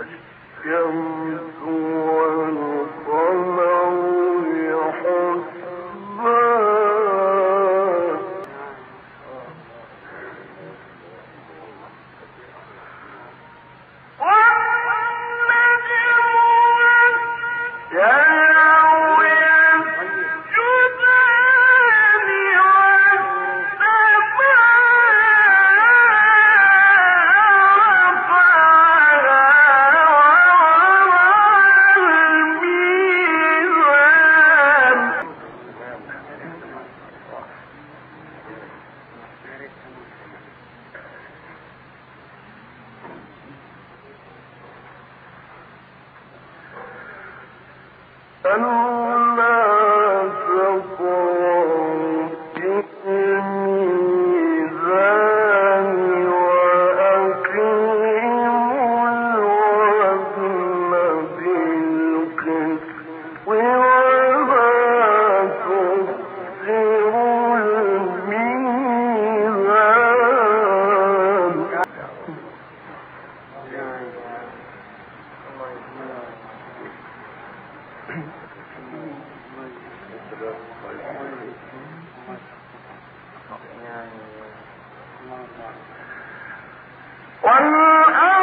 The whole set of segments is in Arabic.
الشمس والأرض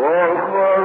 Oh,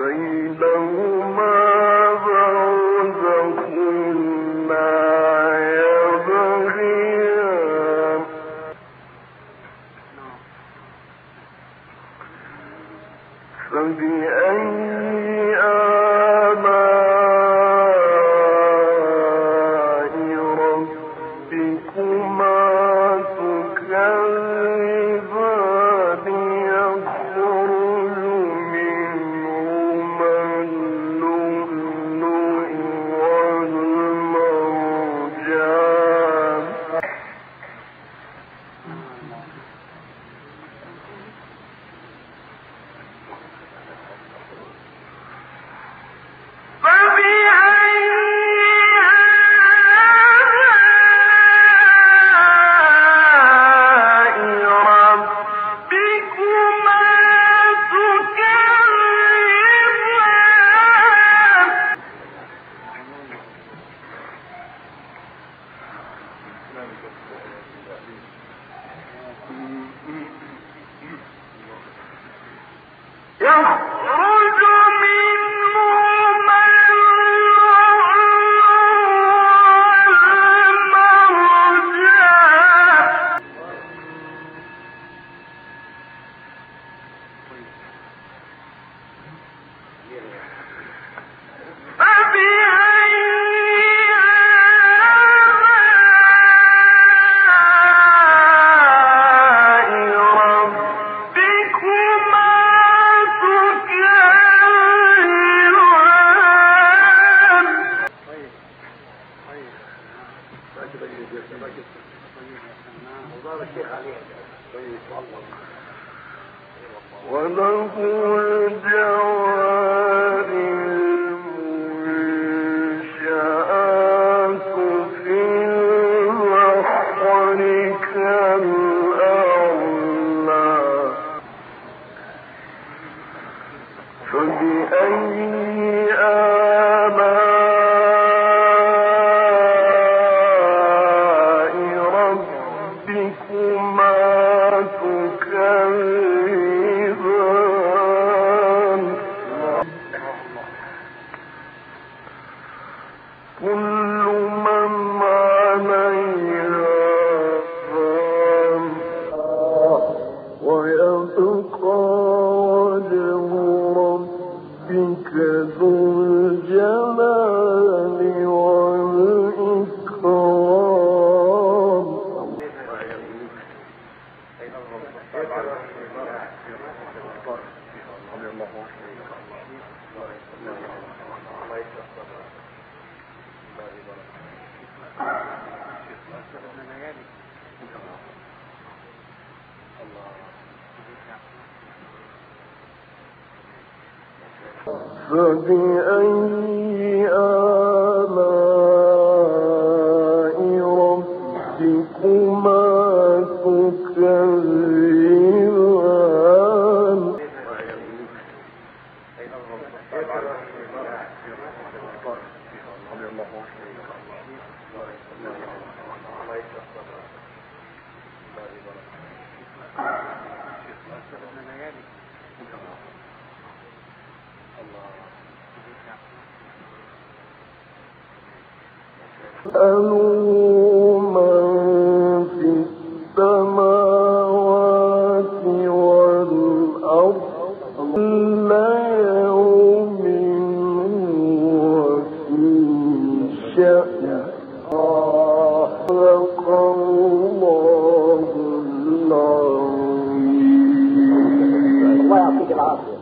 بينهما فبأي آلاء ربكما تكذبان؟ اسألوا من